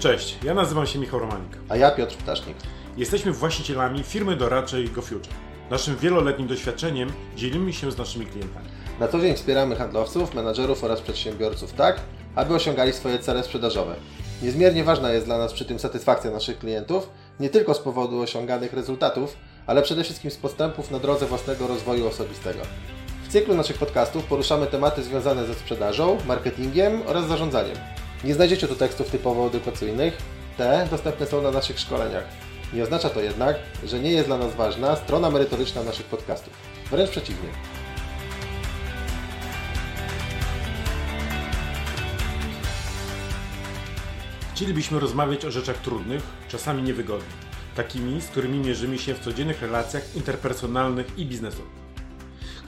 Cześć, ja nazywam się Michał Romanik. A ja Piotr Ptasznik. Jesteśmy właścicielami firmy doradczej GoFuture. Naszym wieloletnim doświadczeniem dzielimy się z naszymi klientami. Na co dzień wspieramy handlowców, menadżerów oraz przedsiębiorców tak, aby osiągali swoje cele sprzedażowe. Niezmiernie ważna jest dla nas przy tym satysfakcja naszych klientów, nie tylko z powodu osiąganych rezultatów, ale przede wszystkim z postępów na drodze własnego rozwoju osobistego. W cyklu naszych podcastów poruszamy tematy związane ze sprzedażą, marketingiem oraz zarządzaniem. Nie znajdziecie tu tekstów typowo edukacyjnych, te dostępne są na naszych szkoleniach. Nie oznacza to jednak, że nie jest dla nas ważna strona merytoryczna naszych podcastów. Wręcz przeciwnie. Chcielibyśmy rozmawiać o rzeczach trudnych, czasami niewygodnych, takimi, z którymi mierzymy się w codziennych relacjach interpersonalnych i biznesowych.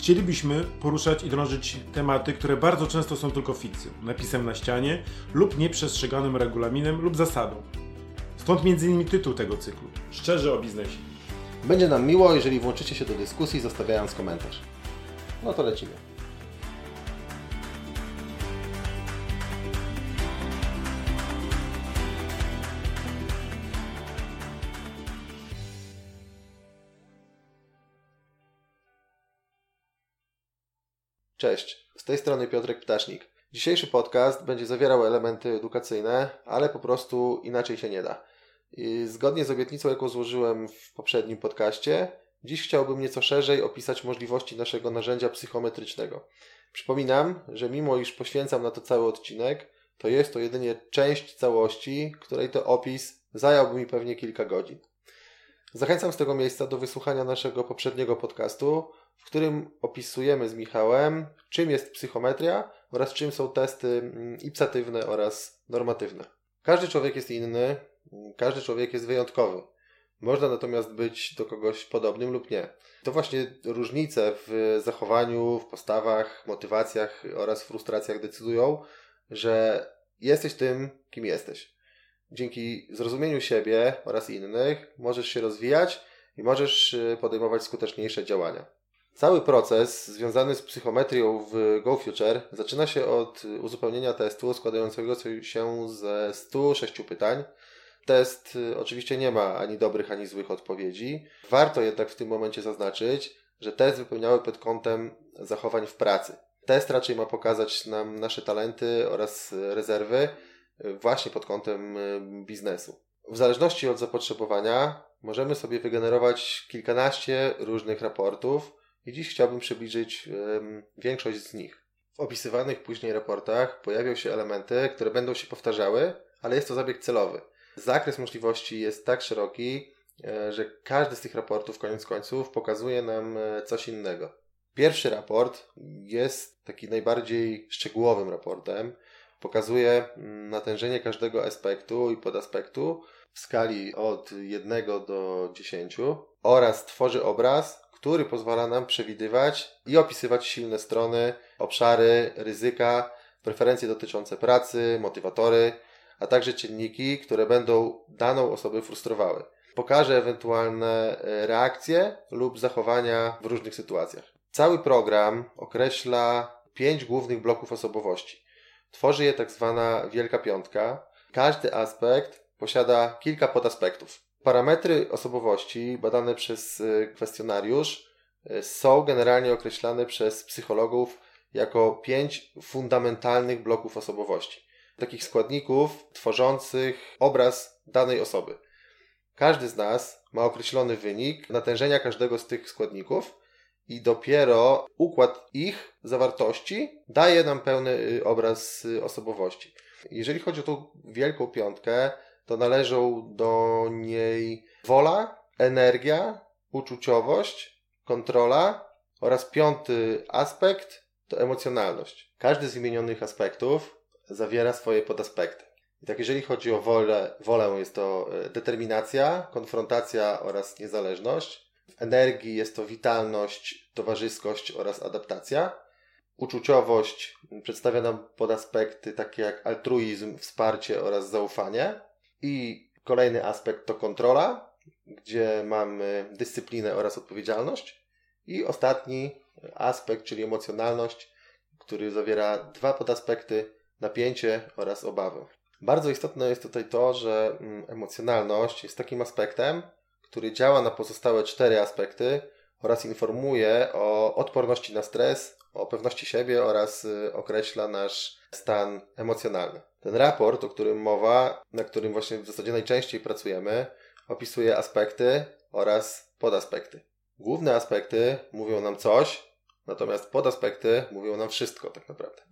Chcielibyśmy poruszać i drążyć tematy, które bardzo często są tylko fikcją, napisem na ścianie lub nieprzestrzeganym regulaminem lub zasadą. Stąd m.in. tytuł tego cyklu Szczerze o biznesie. Będzie nam miło, jeżeli włączycie się do dyskusji, zostawiając komentarz. No to lecimy. Cześć, z tej strony Piotrek Ptasznik. Dzisiejszy podcast będzie zawierał elementy edukacyjne, ale po prostu inaczej się nie da. I zgodnie z obietnicą, jaką złożyłem w poprzednim podcaście, dziś chciałbym nieco szerzej opisać możliwości naszego narzędzia psychometrycznego. Przypominam, że mimo iż poświęcam na to cały odcinek, to jest to jedynie część całości, której to opis zająłby mi pewnie kilka godzin. Zachęcam z tego miejsca do wysłuchania naszego poprzedniego podcastu, w którym opisujemy z Michałem, czym jest psychometria oraz czym są testy mm, ipsatywne oraz normatywne. Każdy człowiek jest inny, każdy człowiek jest wyjątkowy. Można natomiast być do kogoś podobnym lub nie. To właśnie różnice w zachowaniu, w postawach, motywacjach oraz frustracjach decydują, że jesteś tym, kim jesteś. Dzięki zrozumieniu siebie oraz innych możesz się rozwijać i możesz y, podejmować skuteczniejsze działania. Cały proces związany z psychometrią w GoFuture zaczyna się od uzupełnienia testu składającego się ze 106 pytań. Test y, oczywiście nie ma ani dobrych, ani złych odpowiedzi. Warto jednak w tym momencie zaznaczyć, że test wypełniały pod kątem zachowań w pracy. Test raczej ma pokazać nam nasze talenty oraz rezerwy y, właśnie pod kątem y, biznesu. W zależności od zapotrzebowania możemy sobie wygenerować kilkanaście różnych raportów, i dziś chciałbym przybliżyć um, większość z nich. W opisywanych później raportach pojawią się elementy, które będą się powtarzały, ale jest to zabieg celowy. Zakres możliwości jest tak szeroki, e, że każdy z tych raportów koniec końców pokazuje nam e, coś innego. Pierwszy raport jest taki najbardziej szczegółowym raportem. Pokazuje mm, natężenie każdego aspektu i podaspektu w skali od 1 do 10 oraz tworzy obraz, który pozwala nam przewidywać i opisywać silne strony, obszary, ryzyka, preferencje dotyczące pracy, motywatory, a także czynniki, które będą daną osobę frustrowały. Pokaże ewentualne e, reakcje lub zachowania w różnych sytuacjach. Cały program określa pięć głównych bloków osobowości. Tworzy je tak zwana Wielka Piątka. Każdy aspekt posiada kilka podaspektów. Parametry osobowości badane przez y, kwestionariusz y, są generalnie określane przez psychologów jako pięć fundamentalnych bloków osobowości. Takich składników tworzących obraz danej osoby. Każdy z nas ma określony wynik natężenia każdego z tych składników i dopiero układ ich zawartości daje nam pełny y, obraz osobowości. Jeżeli chodzi o tą wielką piątkę, to należą do niej wola, energia, uczuciowość, kontrola oraz piąty aspekt to emocjonalność. Każdy z wymienionych aspektów zawiera swoje podaspekty. I tak jeżeli chodzi o wolę, wolę jest to e, determinacja, konfrontacja oraz niezależność. W energii jest to witalność, towarzyskość oraz adaptacja. Uczuciowość przedstawia nam podaspekty takie jak altruizm, wsparcie oraz zaufanie. I kolejny aspekt to kontrola, gdzie mamy dyscyplinę oraz odpowiedzialność. I ostatni aspekt, czyli emocjonalność, który zawiera dwa podaspekty napięcie oraz obawę. Bardzo istotne jest tutaj to, że mm, emocjonalność jest takim aspektem, który działa na pozostałe cztery aspekty oraz informuje o odporności na stres, o pewności siebie oraz y, określa nasz stan emocjonalny. Ten raport, o którym mowa, na którym właśnie w zasadzie najczęściej pracujemy, opisuje aspekty oraz podaspekty. Główne aspekty mówią nam coś, natomiast podaspekty mówią nam wszystko tak naprawdę.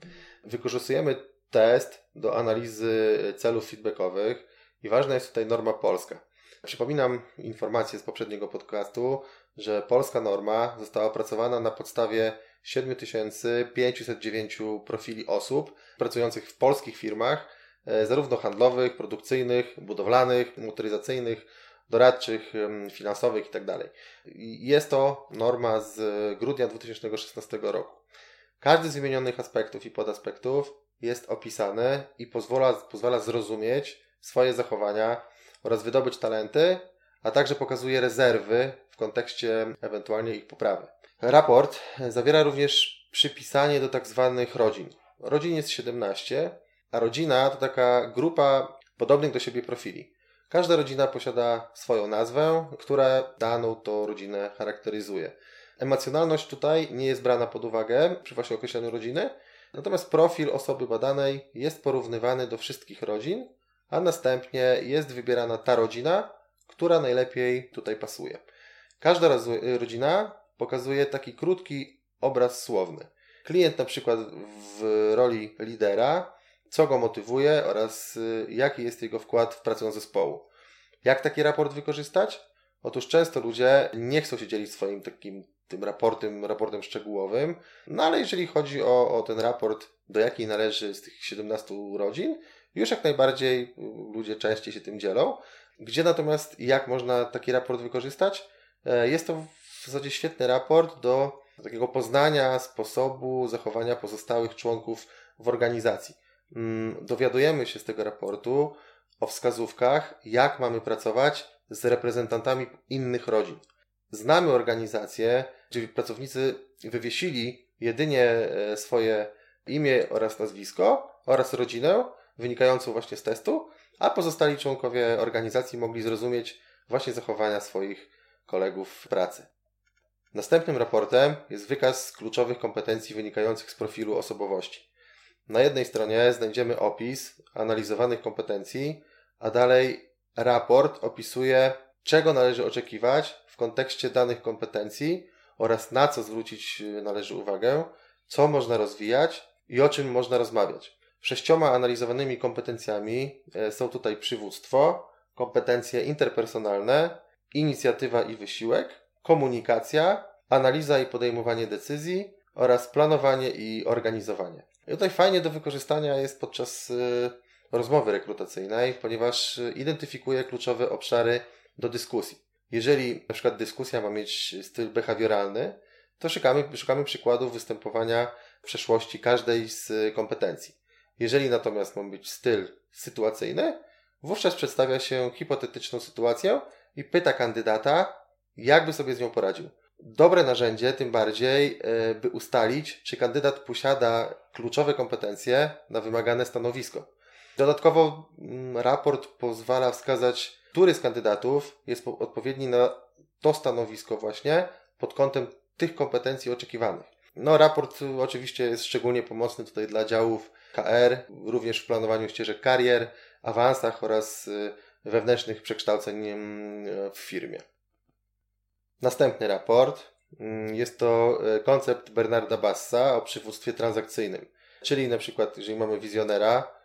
Wykorzystujemy test do analizy celów feedbackowych i ważna jest tutaj norma polska. Przypominam informację z poprzedniego podcastu, że polska norma została opracowana na podstawie 7509 profili osób pracujących w polskich firmach, e, zarówno handlowych, produkcyjnych, budowlanych, motoryzacyjnych, doradczych, finansowych itd. Tak jest to norma z grudnia 2016 roku. Każdy z wymienionych aspektów i podaspektów jest opisany i pozwala, pozwala zrozumieć swoje zachowania oraz wydobyć talenty, a także pokazuje rezerwy w kontekście ewentualnie ich poprawy. Raport zawiera również przypisanie do tak zwanych rodzin. Rodzin jest 17, a rodzina to taka grupa podobnych do siebie profili. Każda rodzina posiada swoją nazwę, która daną to rodzinę charakteryzuje. Emocjonalność tutaj nie jest brana pod uwagę przy właśnie określeniu rodziny, natomiast profil osoby badanej jest porównywany do wszystkich rodzin, a następnie jest wybierana ta rodzina, która najlepiej tutaj pasuje. Każda rodzina pokazuje taki krótki obraz słowny. Klient na przykład w roli lidera, co go motywuje oraz y, jaki jest jego wkład w pracę zespołu. Jak taki raport wykorzystać? Otóż często ludzie nie chcą się dzielić swoim takim tym raportem, raportem szczegółowym, no ale jeżeli chodzi o, o ten raport, do jakiej należy z tych 17 rodzin, już jak najbardziej y, ludzie częściej się tym dzielą. Gdzie natomiast jak można taki raport wykorzystać? E, jest to w zasadzie świetny raport do takiego poznania sposobu zachowania pozostałych członków w organizacji. Mm, dowiadujemy się z tego raportu o wskazówkach, jak mamy pracować z reprezentantami innych rodzin. Znamy organizacje, gdzie pracownicy wywiesili jedynie e, swoje imię oraz nazwisko oraz rodzinę wynikającą właśnie z testu, a pozostali członkowie organizacji mogli zrozumieć właśnie zachowania swoich kolegów w pracy. Następnym raportem jest wykaz kluczowych kompetencji wynikających z profilu osobowości. Na jednej stronie znajdziemy opis analizowanych kompetencji, a dalej raport opisuje, czego należy oczekiwać w kontekście danych kompetencji oraz na co zwrócić należy uwagę, co można rozwijać i o czym można rozmawiać. Sześcioma analizowanymi kompetencjami e, są tutaj przywództwo, kompetencje interpersonalne, inicjatywa i wysiłek, komunikacja, analiza i podejmowanie decyzji oraz planowanie i organizowanie. I tutaj fajnie do wykorzystania jest podczas e, rozmowy rekrutacyjnej, ponieważ e, identyfikuje kluczowe obszary do dyskusji. Jeżeli na przykład dyskusja ma mieć styl behawioralny, to szukamy, szukamy przykładów występowania w przeszłości każdej z kompetencji. Jeżeli natomiast ma być styl sytuacyjny, wówczas przedstawia się hipotetyczną sytuację i pyta kandydata, jakby sobie z nią poradził. Dobre narzędzie, tym bardziej, e, by ustalić, czy kandydat posiada kluczowe kompetencje na wymagane stanowisko. Dodatkowo mm, raport pozwala wskazać, który z kandydatów jest odpowiedni na to stanowisko właśnie pod kątem tych kompetencji oczekiwanych. No, raport oczywiście jest szczególnie pomocny tutaj dla działów KR, również w planowaniu ścieżek karier, awansach oraz y, wewnętrznych przekształceń mm, w firmie. Następny raport mm, jest to y, koncept Bernarda Bassa o przywództwie transakcyjnym. Czyli na przykład, jeżeli mamy wizjonera,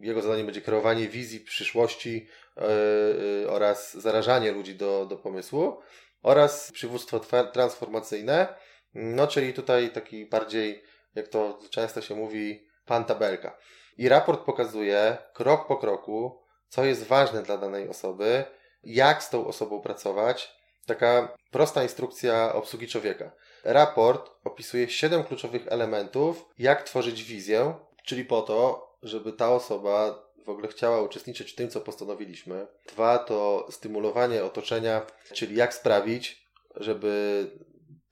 jego zadaniem będzie kreowanie wizji przyszłości yy, oraz zarażanie ludzi do, do pomysłu oraz przywództwo transformacyjne, no czyli tutaj taki bardziej, jak to często się mówi, pan tabelka. I raport pokazuje krok po kroku, co jest ważne dla danej osoby, jak z tą osobą pracować. Taka prosta instrukcja obsługi człowieka. Raport opisuje 7 kluczowych elementów, jak tworzyć wizję, czyli po to, żeby ta osoba w ogóle chciała uczestniczyć w tym, co postanowiliśmy. Dwa to stymulowanie otoczenia, czyli jak sprawić, żeby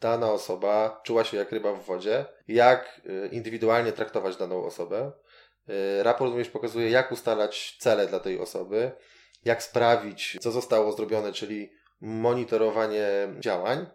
dana osoba czuła się jak ryba w wodzie, jak y, indywidualnie traktować daną osobę. Y, raport również pokazuje, jak ustalać cele dla tej osoby, jak sprawić, co zostało zrobione, czyli monitorowanie działań.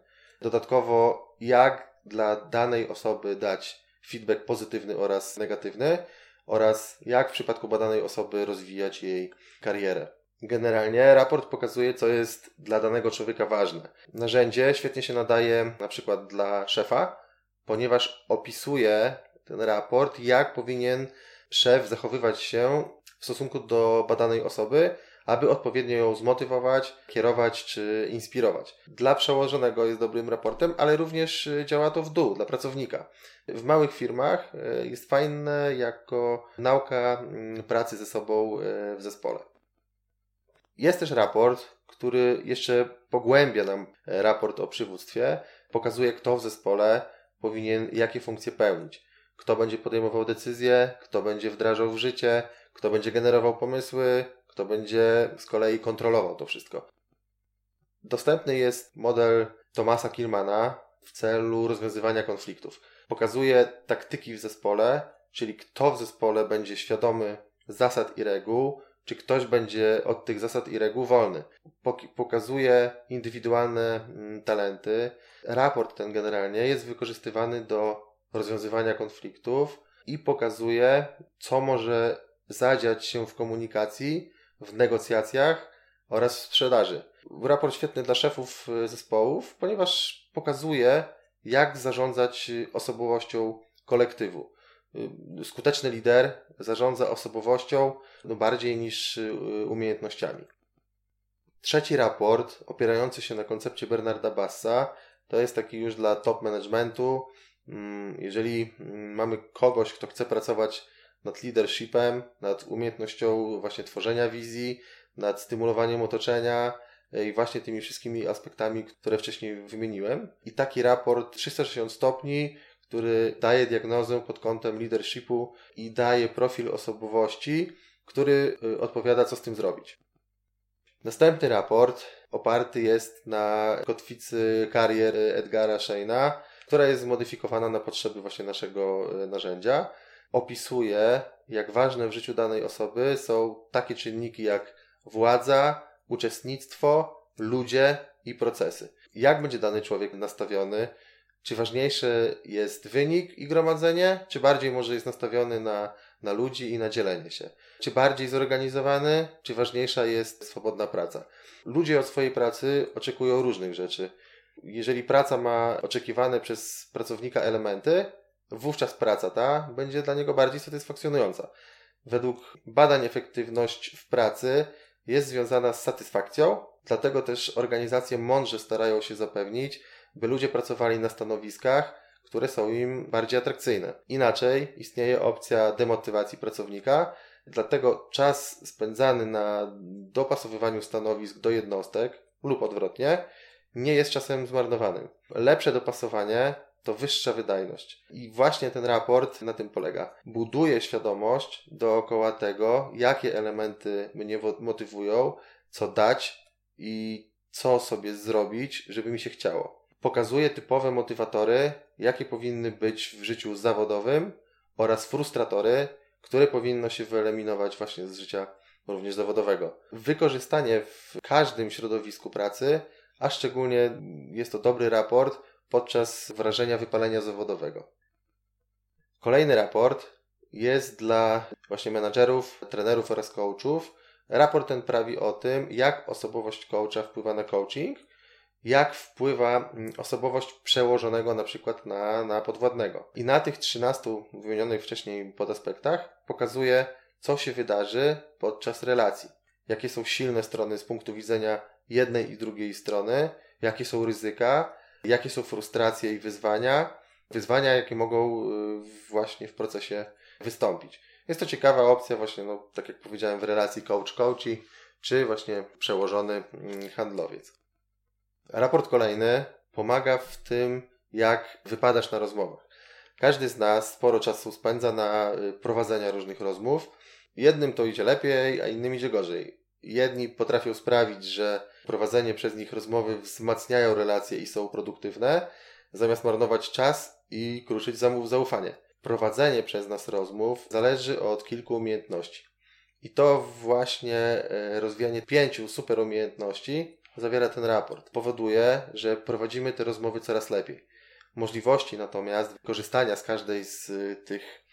Dodatkowo, jak dla danej osoby dać feedback pozytywny oraz negatywny, oraz jak w przypadku badanej osoby rozwijać jej karierę. Generalnie raport pokazuje, co jest dla danego człowieka ważne. Narzędzie świetnie się nadaje na przykład dla szefa, ponieważ opisuje ten raport, jak powinien szef zachowywać się w stosunku do badanej osoby, aby odpowiednio ją zmotywować, kierować czy inspirować. Dla przełożonego jest dobrym raportem, ale również y, działa to w dół dla pracownika. W małych firmach y, jest fajne jako nauka mm, pracy ze sobą y, w zespole. Jest też raport, który jeszcze pogłębia nam raport o przywództwie, pokazuje kto w zespole powinien jakie funkcje pełnić. Kto będzie podejmował decyzje, kto będzie wdrażał w życie, kto będzie generował pomysły, kto będzie z kolei kontrolował to wszystko. Dostępny jest model Tomasa Kilmana w celu rozwiązywania konfliktów. Pokazuje taktyki w zespole, czyli kto w zespole będzie świadomy zasad i reguł, czy ktoś będzie od tych zasad i reguł wolny. Pokazuje indywidualne mm, talenty. Raport ten generalnie jest wykorzystywany do rozwiązywania konfliktów i pokazuje, co może zadziać się w komunikacji, w negocjacjach oraz w sprzedaży. Raport świetny dla szefów y, zespołów, ponieważ pokazuje, jak zarządzać osobowością kolektywu. Y, skuteczny lider zarządza osobowością no bardziej niż y, umiejętnościami. Trzeci raport, opierający się na koncepcie Bernarda Bassa, to jest taki już dla top managementu. Mm, jeżeli mm, mamy kogoś, kto chce pracować nad leadershipem, nad umiejętnością właśnie tworzenia wizji, nad stymulowaniem otoczenia e, i właśnie tymi wszystkimi aspektami, które wcześniej wymieniłem. I taki raport 360 stopni, który daje diagnozę pod kątem leadershipu i daje profil osobowości, który e, odpowiada, co z tym zrobić. Następny raport oparty jest na kotwicy karier Edgara Sheina, która jest zmodyfikowana na potrzeby właśnie naszego e, narzędzia opisuje, jak ważne w życiu danej osoby są takie czynniki jak władza, uczestnictwo, ludzie i procesy. Jak będzie dany człowiek nastawiony? Czy ważniejszy jest wynik i gromadzenie, czy bardziej może jest nastawiony na, na ludzi i na dzielenie się? Czy bardziej zorganizowany, czy ważniejsza jest swobodna praca? Ludzie od swojej pracy oczekują różnych rzeczy. Jeżeli praca ma oczekiwane przez pracownika elementy, wówczas praca ta będzie dla niego bardziej satysfakcjonująca. Według badań efektywność w pracy jest związana z satysfakcją, dlatego też organizacje mądrze starają się zapewnić, by ludzie pracowali na stanowiskach, które są im bardziej atrakcyjne. Inaczej istnieje opcja demotywacji pracownika, dlatego czas spędzany na dopasowywaniu stanowisk do jednostek lub odwrotnie nie jest czasem zmarnowanym. Lepsze dopasowanie to wyższa wydajność. I właśnie ten raport na tym polega. Buduje świadomość dookoła tego, jakie elementy mnie motywują, co dać i co sobie zrobić, żeby mi się chciało. Pokazuje typowe motywatory, jakie powinny być w życiu zawodowym oraz frustratory, które powinno się wyeliminować właśnie z życia również zawodowego. Wykorzystanie w każdym środowisku pracy, a szczególnie jest to dobry raport, podczas wrażenia wypalenia zawodowego. Kolejny raport jest dla właśnie menadżerów, trenerów oraz coachów. Raport ten prawi o tym, jak osobowość coacha wpływa na coaching, jak wpływa mm, osobowość przełożonego na przykład na, na podwładnego. I na tych 13 wymienionych wcześniej podaspektach pokazuje, co się wydarzy podczas relacji. Jakie są silne strony z punktu widzenia jednej i drugiej strony, jakie są ryzyka, jakie są frustracje i wyzwania, wyzwania, jakie mogą y, właśnie w procesie wystąpić. Jest to ciekawa opcja właśnie, no, tak jak powiedziałem, w relacji coach-coachi, czy właśnie przełożony mm, handlowiec. Raport kolejny pomaga w tym, jak wypadasz na rozmowach. Każdy z nas sporo czasu spędza na y, prowadzenia różnych rozmów. Jednym to idzie lepiej, a innym idzie gorzej. Jedni potrafią sprawić, że prowadzenie przez nich rozmowy wzmacniają relacje i są produktywne, zamiast marnować czas i kruszyć zamów zaufanie. prowadzenie przez nas rozmów zależy od kilku umiejętności. I to właśnie e, rozwijanie pięciu super umiejętności zawiera ten raport. Powoduje, że prowadzimy te rozmowy coraz lepiej. Możliwości natomiast korzystania z każdej z tych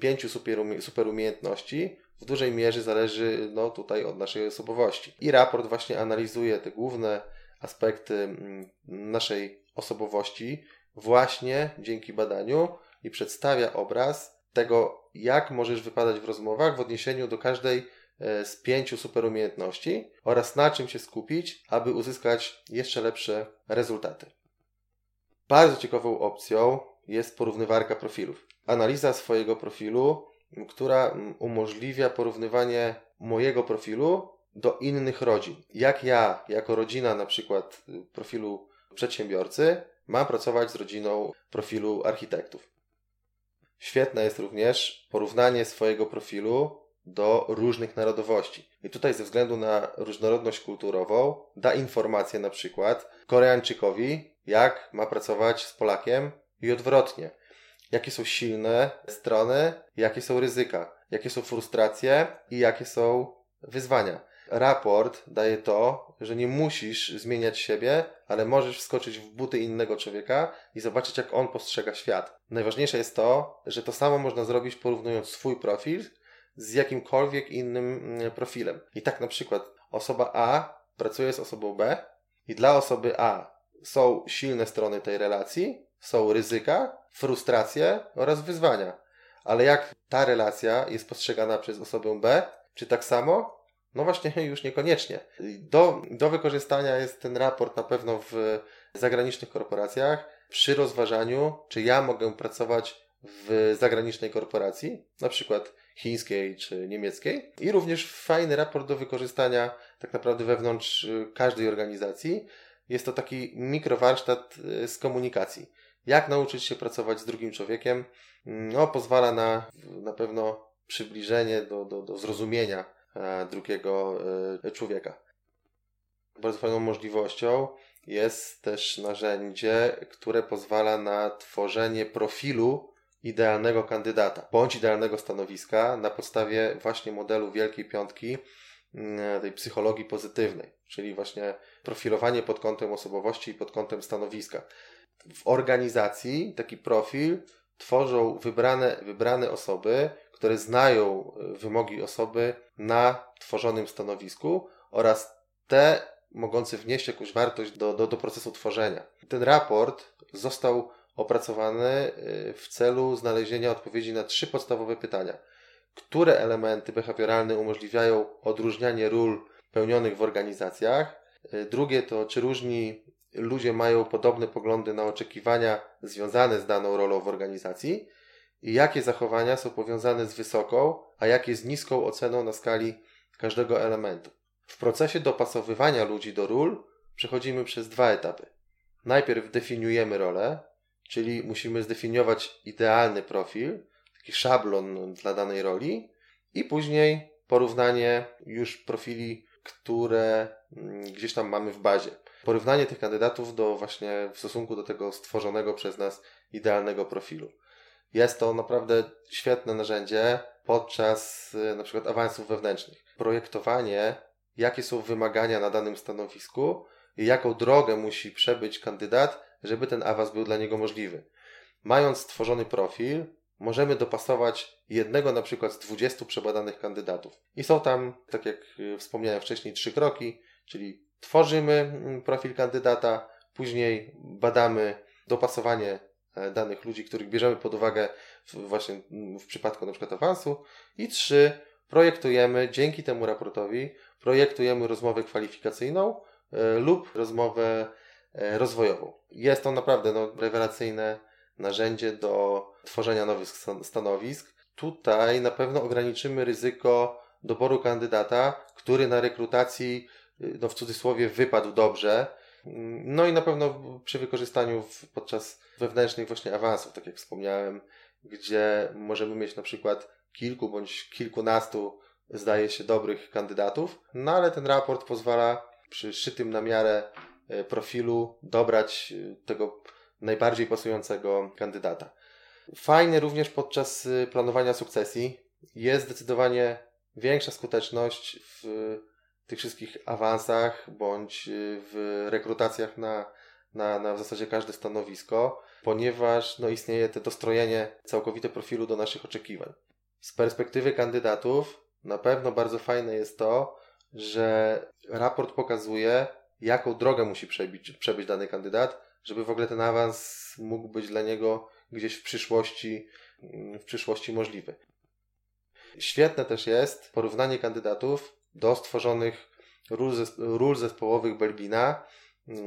pięciu super, super umiejętności w dużej mierze zależy no, tutaj od naszej osobowości. I raport właśnie analizuje te główne aspekty mm, naszej osobowości właśnie dzięki badaniu i przedstawia obraz tego, jak możesz wypadać w rozmowach w odniesieniu do każdej e, z pięciu superumiejętności oraz na czym się skupić, aby uzyskać jeszcze lepsze rezultaty. Bardzo ciekawą opcją jest porównywarka profilów. Analiza swojego profilu, która umożliwia porównywanie mojego profilu do innych rodzin. Jak ja, jako rodzina, na przykład y, profilu przedsiębiorcy, mam pracować z rodziną profilu architektów. Świetne jest również porównanie swojego profilu do różnych narodowości. I tutaj ze względu na różnorodność kulturową da informację na przykład Koreańczykowi, jak ma pracować z Polakiem i odwrotnie. Jakie są silne strony, jakie są ryzyka, jakie są frustracje i jakie są wyzwania raport daje to, że nie musisz zmieniać siebie, ale możesz wskoczyć w buty innego człowieka i zobaczyć, jak on postrzega świat. Najważniejsze jest to, że to samo można zrobić porównując swój profil z jakimkolwiek innym mm, profilem. I tak na przykład osoba A pracuje z osobą B i dla osoby A są silne strony tej relacji, są ryzyka, frustracje oraz wyzwania. Ale jak ta relacja jest postrzegana przez osobę B, czy tak samo, no właśnie, już niekoniecznie. Do, do wykorzystania jest ten raport na pewno w zagranicznych korporacjach przy rozważaniu, czy ja mogę pracować w zagranicznej korporacji, na przykład chińskiej czy niemieckiej. I również fajny raport do wykorzystania tak naprawdę wewnątrz każdej organizacji. Jest to taki mikrowarsztat y, z komunikacji. Jak nauczyć się pracować z drugim człowiekiem? No, pozwala na na pewno przybliżenie do, do, do zrozumienia E, drugiego e, człowieka. Bardzo fajną możliwością jest też narzędzie, które pozwala na tworzenie profilu idealnego kandydata bądź idealnego stanowiska na podstawie właśnie modelu Wielkiej Piątki mm, tej psychologii pozytywnej, czyli właśnie profilowanie pod kątem osobowości i pod kątem stanowiska. W organizacji taki profil tworzą wybrane, wybrane osoby, które znają e, wymogi osoby na tworzonym stanowisku oraz te mogące wnieść jakąś wartość do, do, do procesu tworzenia. Ten raport został opracowany e, w celu znalezienia odpowiedzi na trzy podstawowe pytania. Które elementy behawioralne umożliwiają odróżnianie ról pełnionych w organizacjach? E, drugie to, czy różni ludzie mają podobne poglądy na oczekiwania związane z daną rolą w organizacji? i jakie zachowania są powiązane z wysoką, a jakie z niską oceną na skali każdego elementu. W procesie dopasowywania ludzi do ról przechodzimy przez dwa etapy. Najpierw definiujemy rolę, czyli musimy zdefiniować idealny profil, taki szablon dla danej roli, i później porównanie już profili, które mm, gdzieś tam mamy w bazie. Porównanie tych kandydatów do właśnie w stosunku do tego stworzonego przez nas idealnego profilu. Jest to naprawdę świetne narzędzie podczas y, na przykład awansów wewnętrznych. Projektowanie, jakie są wymagania na danym stanowisku i jaką drogę musi przebyć kandydat, żeby ten awans był dla niego możliwy. Mając stworzony profil, możemy dopasować jednego na przykład z 20 przebadanych kandydatów. I są tam, tak jak y, wspomniałem wcześniej, trzy kroki, czyli tworzymy mm, profil kandydata, później badamy dopasowanie E, danych ludzi, których bierzemy pod uwagę właśnie w przypadku na przykład awansu i trzy, projektujemy dzięki temu raportowi, projektujemy rozmowę kwalifikacyjną e, lub rozmowę e, rozwojową. Jest to naprawdę no, rewelacyjne narzędzie do tworzenia nowych stanowisk. Tutaj na pewno ograniczymy ryzyko doboru kandydata, który na rekrutacji, no w cudzysłowie, wypadł dobrze. No i na pewno przy wykorzystaniu podczas wewnętrznych właśnie awansów, tak jak wspomniałem, gdzie możemy mieć na przykład kilku bądź kilkunastu, zdaje się, dobrych kandydatów, no ale ten raport pozwala przy szytym na miarę e, profilu dobrać e, tego najbardziej pasującego kandydata. Fajny również podczas y, planowania sukcesji. Jest zdecydowanie większa skuteczność w tych wszystkich awansach bądź y, w rekrutacjach na, na, na w zasadzie każde stanowisko, ponieważ no, istnieje to dostrojenie całkowite profilu do naszych oczekiwań. Z perspektywy kandydatów na pewno bardzo fajne jest to, że raport pokazuje, jaką drogę musi przebić, przebyć dany kandydat, żeby w ogóle ten awans mógł być dla niego gdzieś w przyszłości, w przyszłości możliwy. Świetne też jest porównanie kandydatów do stworzonych ról, ról zespołowych Belbina,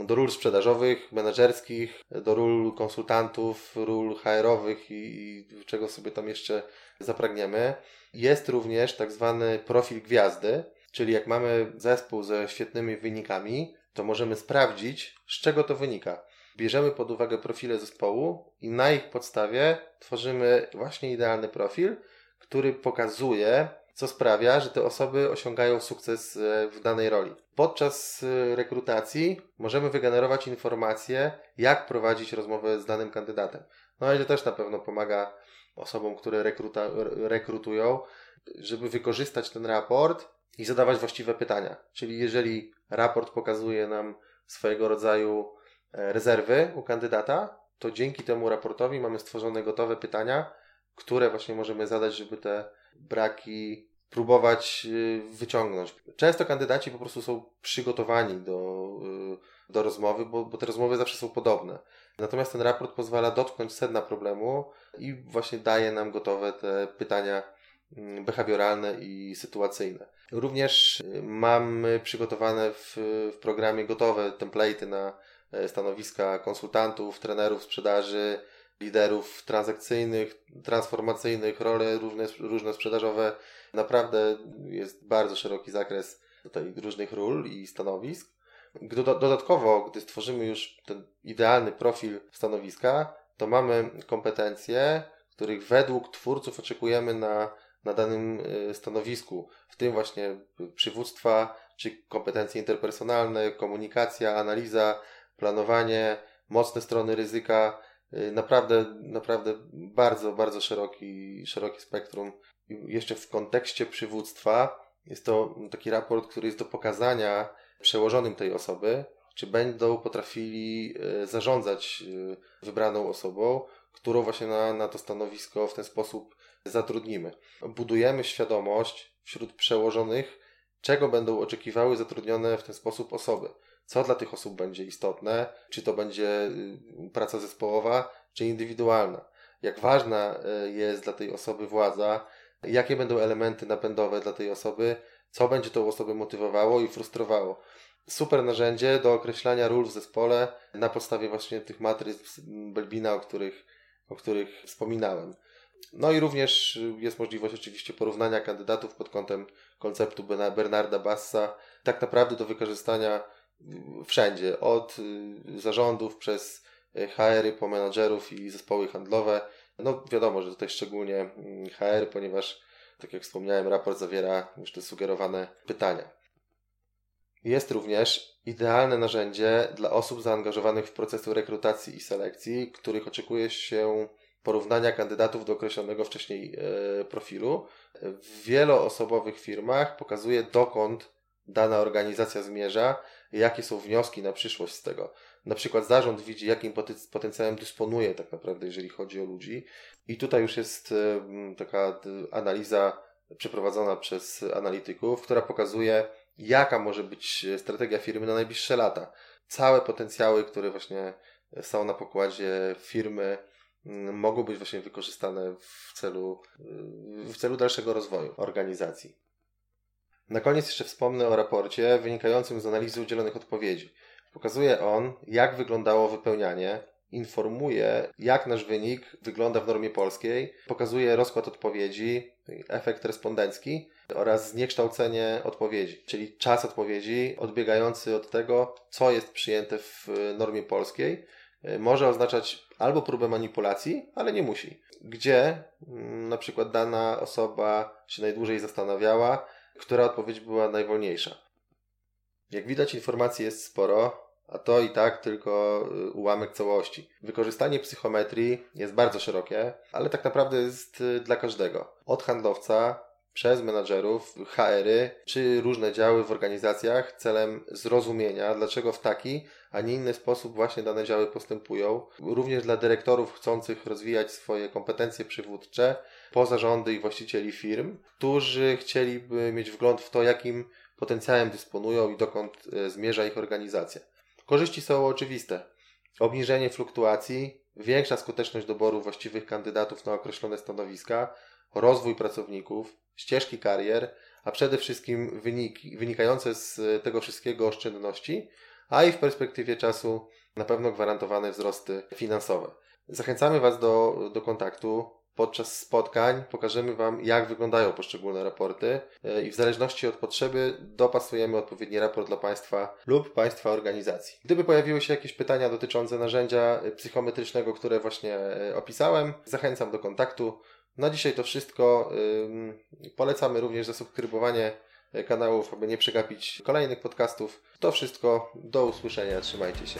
do ról sprzedażowych, menedżerskich, do ról konsultantów, ról HR-owych i, i czego sobie tam jeszcze zapragniemy. Jest również tak zwany profil gwiazdy, czyli jak mamy zespół ze świetnymi wynikami, to możemy sprawdzić, z czego to wynika. Bierzemy pod uwagę profile zespołu i na ich podstawie tworzymy właśnie idealny profil, który pokazuje, co sprawia, że te osoby osiągają sukces e, w danej roli. Podczas e, rekrutacji możemy wygenerować informacje, jak prowadzić rozmowę z danym kandydatem. No i to też na pewno pomaga osobom, które rekruta, rekrutują, żeby wykorzystać ten raport i zadawać właściwe pytania. Czyli jeżeli raport pokazuje nam swojego rodzaju e, rezerwy u kandydata, to dzięki temu raportowi mamy stworzone gotowe pytania, które właśnie możemy zadać, żeby te braki próbować y, wyciągnąć. Często kandydaci po prostu są przygotowani do, y, do rozmowy, bo, bo te rozmowy zawsze są podobne. Natomiast ten raport pozwala dotknąć sedna problemu i właśnie daje nam gotowe te pytania mm, behawioralne i sytuacyjne. Również y, mamy przygotowane w, w programie gotowe templaty na e, stanowiska konsultantów, trenerów sprzedaży, liderów transakcyjnych, transformacyjnych, role różne, różne sprzedażowe. Naprawdę jest bardzo szeroki zakres tutaj różnych ról i stanowisk. Dodatkowo, gdy stworzymy już ten idealny profil stanowiska, to mamy kompetencje, których według twórców oczekujemy na, na danym y, stanowisku, w tym właśnie przywództwa, czy kompetencje interpersonalne, komunikacja, analiza, planowanie, mocne strony ryzyka, naprawdę, naprawdę bardzo, bardzo szeroki, szeroki spektrum. Jeszcze w kontekście przywództwa jest to taki raport, który jest do pokazania przełożonym tej osoby, czy będą potrafili y, zarządzać y, wybraną osobą, którą właśnie na, na to stanowisko w ten sposób zatrudnimy. Budujemy świadomość wśród przełożonych, czego będą oczekiwały zatrudnione w ten sposób osoby co dla tych osób będzie istotne, czy to będzie y, praca zespołowa, czy indywidualna. Jak ważna y, jest dla tej osoby władza, jakie będą elementy napędowe dla tej osoby, co będzie tą osobę motywowało i frustrowało. Super narzędzie do określania ról w zespole na podstawie właśnie tych matryc Belbina, o których, o których wspominałem. No i również jest możliwość oczywiście porównania kandydatów pod kątem konceptu Bernarda Bassa, tak naprawdę do wykorzystania wszędzie, od y, zarządów przez y, HR-y po menadżerów i zespoły handlowe. No wiadomo, że tutaj szczególnie mm, HR, ponieważ tak jak wspomniałem, raport zawiera już te sugerowane pytania. Jest również idealne narzędzie dla osób zaangażowanych w procesu rekrutacji i selekcji, których oczekuje się porównania kandydatów do określonego wcześniej e, profilu. W wieloosobowych firmach pokazuje dokąd dana organizacja zmierza jakie są wnioski na przyszłość z tego. Na przykład zarząd widzi, jakim potencjałem dysponuje tak naprawdę, jeżeli chodzi o ludzi. I tutaj już jest taka analiza przeprowadzona przez analityków, która pokazuje, jaka może być strategia firmy na najbliższe lata. Całe potencjały, które właśnie są na pokładzie firmy, mogą być właśnie wykorzystane w celu, w celu dalszego rozwoju organizacji. Na koniec jeszcze wspomnę o raporcie wynikającym z analizy udzielonych odpowiedzi. Pokazuje on, jak wyglądało wypełnianie, informuje, jak nasz wynik wygląda w normie polskiej, pokazuje rozkład odpowiedzi, efekt respondencki oraz zniekształcenie odpowiedzi, czyli czas odpowiedzi odbiegający od tego, co jest przyjęte w normie polskiej. Może oznaczać albo próbę manipulacji, ale nie musi. Gdzie mm, na przykład dana osoba się najdłużej zastanawiała, która odpowiedź była najwolniejsza. Jak widać, informacji jest sporo, a to i tak tylko y, ułamek całości. Wykorzystanie psychometrii jest bardzo szerokie, ale tak naprawdę jest y, dla każdego. Od handlowca przez menadżerów, HR-y czy różne działy w organizacjach celem zrozumienia, dlaczego w taki, a nie inny sposób właśnie dane działy postępują. Również dla dyrektorów chcących rozwijać swoje kompetencje przywódcze, pozarządy i właścicieli firm, którzy chcieliby mieć wgląd w to, jakim potencjałem dysponują i dokąd e, zmierza ich organizacja. Korzyści są oczywiste. Obniżenie fluktuacji, większa skuteczność doboru właściwych kandydatów na określone stanowiska, rozwój pracowników, ścieżki karier, a przede wszystkim wyniki, wynikające z tego wszystkiego oszczędności, a i w perspektywie czasu na pewno gwarantowane wzrosty finansowe. Zachęcamy Was do, do kontaktu. Podczas spotkań pokażemy Wam, jak wyglądają poszczególne raporty e, i w zależności od potrzeby dopasujemy odpowiedni raport dla Państwa lub Państwa organizacji. Gdyby pojawiły się jakieś pytania dotyczące narzędzia psychometrycznego, które właśnie e, opisałem, zachęcam do kontaktu. Na dzisiaj to wszystko. Polecamy również zasubskrybowanie kanałów, aby nie przegapić kolejnych podcastów. To wszystko. Do usłyszenia. Trzymajcie się.